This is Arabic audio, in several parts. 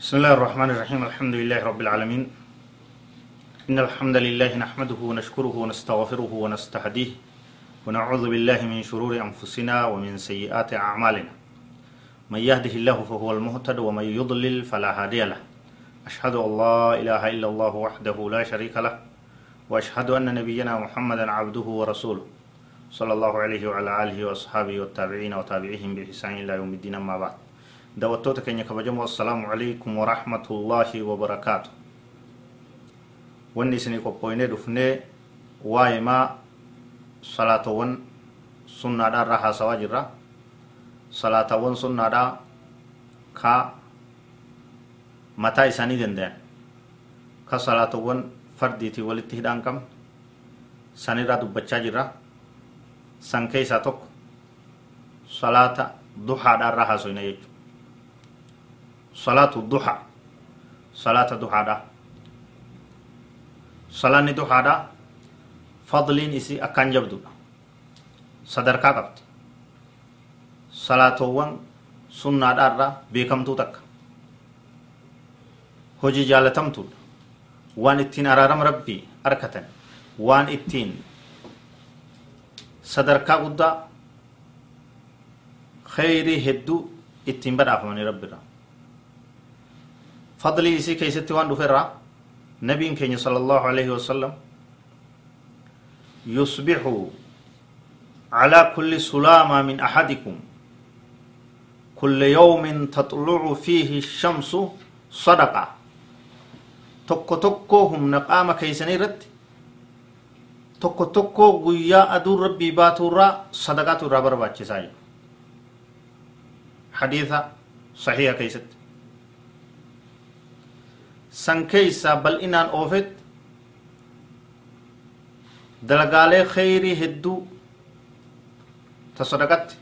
بسم الله الرحمن الرحيم. الحمد لله رب العالمين. إن الحمد لله نحمده ونشكره ونستغفره ونستهديه ونعوذ بالله من شرور أنفسنا ومن سيئات أعمالنا. من يهده الله فهو المهتد ومن يضلل فلا هادي له. أشهد أن لا إله إلا الله وحده لا شريك له وأشهد أن نبينا محمدا عبده ورسوله صلى الله عليه وعلى آله وأصحابه والتابعين وتابعيهم بإحسان إلى يوم الدين. أما بعد. Daawwattoota keenya kabajamoo assalaamu calaykum warahmatullaahi wabarakaatu wanni isinii qophooynee dhufnee waa'ee maa salaatawwan sunnaadhaa irraa haasawaa jirra salaatawwan sunnaadhaa ka mataa isaanii dandayan ka salaatawwan fardiitii walitti hidhaan qabne sanirraa dubbachaa jirra san keessaa tokko salaata duhaadhaa irraa haasoyna jechuudha صلاة الضحى صلاة الضحى دا صلاة الضحى دا فضلين إسي أكان جبدو صدركا قبت صلاة وان سنة دارا بيكمتو تك hojii jaalatamtuudha waan ittiin araarama rabbii arkatan waan ittiin sadarkaa guddaa khayrii hedduu ittiin badhaafamanii rabbiirraa فضلي إسي كي ستوان دفرا نبي كي صلى الله عليه وسلم. يصبح على كل سلامة من أحدكم. كل يوم تطلع فيه الشمس صدقة. تكو تكو هم نقام كي سنيرت. تكو تكو قيا أدور ربي باتورا صدقات رابر باتشي حديثة صحيحة كي san keeysaa bal'inaan oofet dalagaalee kheyrii hedduu ta sadaqatti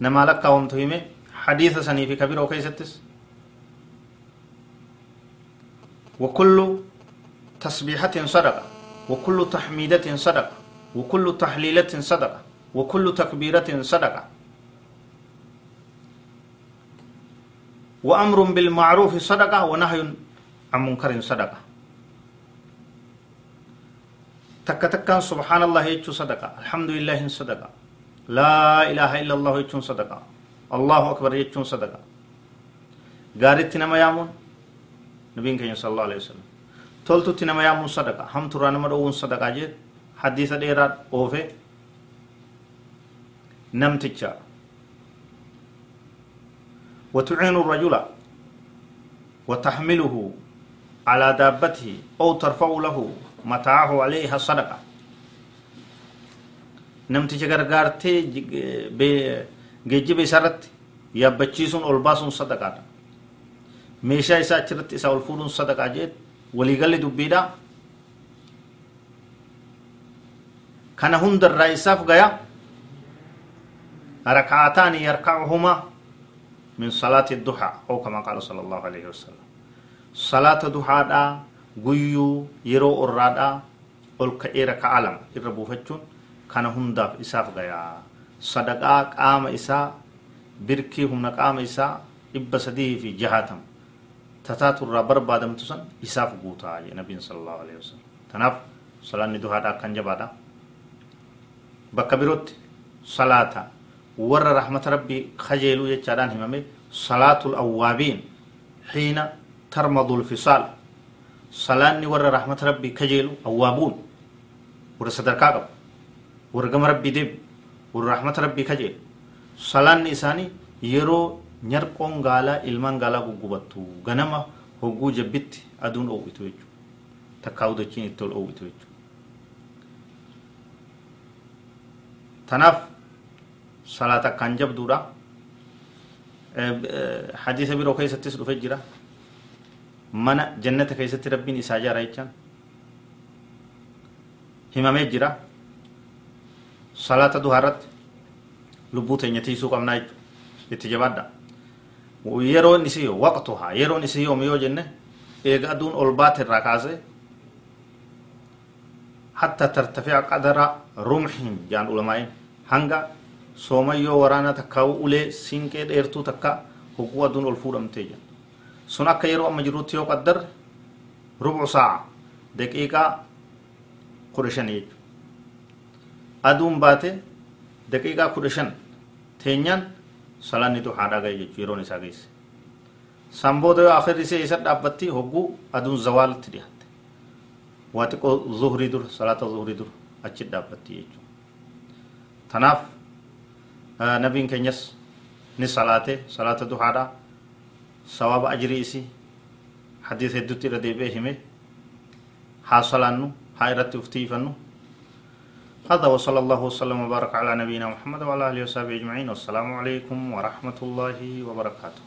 namaa lakkaawamtu hime hadiisa sanii fi kabiroo keeysattis وكل تسبيحة صدقة وكل تحميدة صدقة وكل تحليلة صدقة وكل تكبيرة صدقة وأمر بالمعروف صدقة ونهي عن منكر صدقة. تك تكان سبحان الله يجو صدقة. الحمد لله صدقة. لا إله إلا الله يجو صدقة. الله أكبر يجو صدقة. قارت نما يامون؟ نبين كي صلى الله عليه وسلم. تولتو تنما يامون صدقة. هم ترانا مدعون صدقة جيد. حديث ديرات أوفي. نمتجا وتعين الرجل. وتحمله. على دابته أو ترفع له متاعه عليها صدقة namticha gargaartee geejjiba isarratti yaabbachiisuun ol baasuun sadaqaadha meeshaa isaa achirratti isaa ol fuudhuun sadaqaa jee waliigalli dubbiidha kana hundarraa isaaf gaya rakaataani yarkacuhumaa min salaati duhaa oo kama qaala sala allahu alaihi wasalam salaata duhaadhaa guyyuu yeroo orraadhaa ol ka'ee raka'a lama irra buufachuun kana hundaaf isaaf gayaa sadaqaa qaama isaa birkii humna qaama isaa dhibba sadii fi jahaatama tataatu irraa barbaadamtu san isaaf guutaa jee nabiin sala allahu alaihi wasallam. Tanaaf salaanni duhaadhaa akkan jabaadha. Bakka birootti salaata. Warra rahmata rabbii kajeeluu jechaadhaan himame salaatul awwaabiin. Xiina ترمض الفصال. صلاني ور رحمة ربي كجيلو أوابون. ور صدركا قب ور قم ربي دب ور رحمة ربي كجيل. صلاني إساني يرو نرقون غالا إلمان غالا قبطو غنما هقو جبت أدون أو إتوجو تكاو دچين إتول أو إتوجو تناف. صلاة كنجب دورا. حديث بيرو كيستس رفجرا mana jannata keessatti rabbiin isaa jaara jechaan himamee jira salaata duhaa irratti lubbuu teenya tiisuu qabnaa itti jabaadha yeroon isii yoo waqtuhaa yeroon isii yoom yoo jenne eega aduun ol baate irraa kaase hatta tartafi'a qadara rumhin jaan ulamaa'in hanga soomayyoo waraanaa takkaa ulee siinqee dheertuu takka hogguu aduun ol fuudhamtee jedha sun akka yeroo amma jiruutti yoo qaddarre rubcu saaca daqiiqaa kudha shanii jechuudha aduun baate daqiiqaa kudha shan teenyaan salaanni duhaadhaa gahe jechuudha yeroon isaa geesse san booda yoo akhirri isee isa dhaabbatti hogguu aduun zawaalatti dhiyaatte waa xiqqoo zuhrii dura salaata zuhrii dura achi dhaabbatti jechuudha tanaaf nabiin keenyas ni salaate salaata duhaadhaa ajrii isii hadiis hedduutti irra deebi'ee hime haa salaannu haa irratti uftiifannu هذا وصلى الله وسلم وبارك على نبينا محمد وعلى اله وصحبه اجمعين والسلام عليكم ورحمه الله وبركاته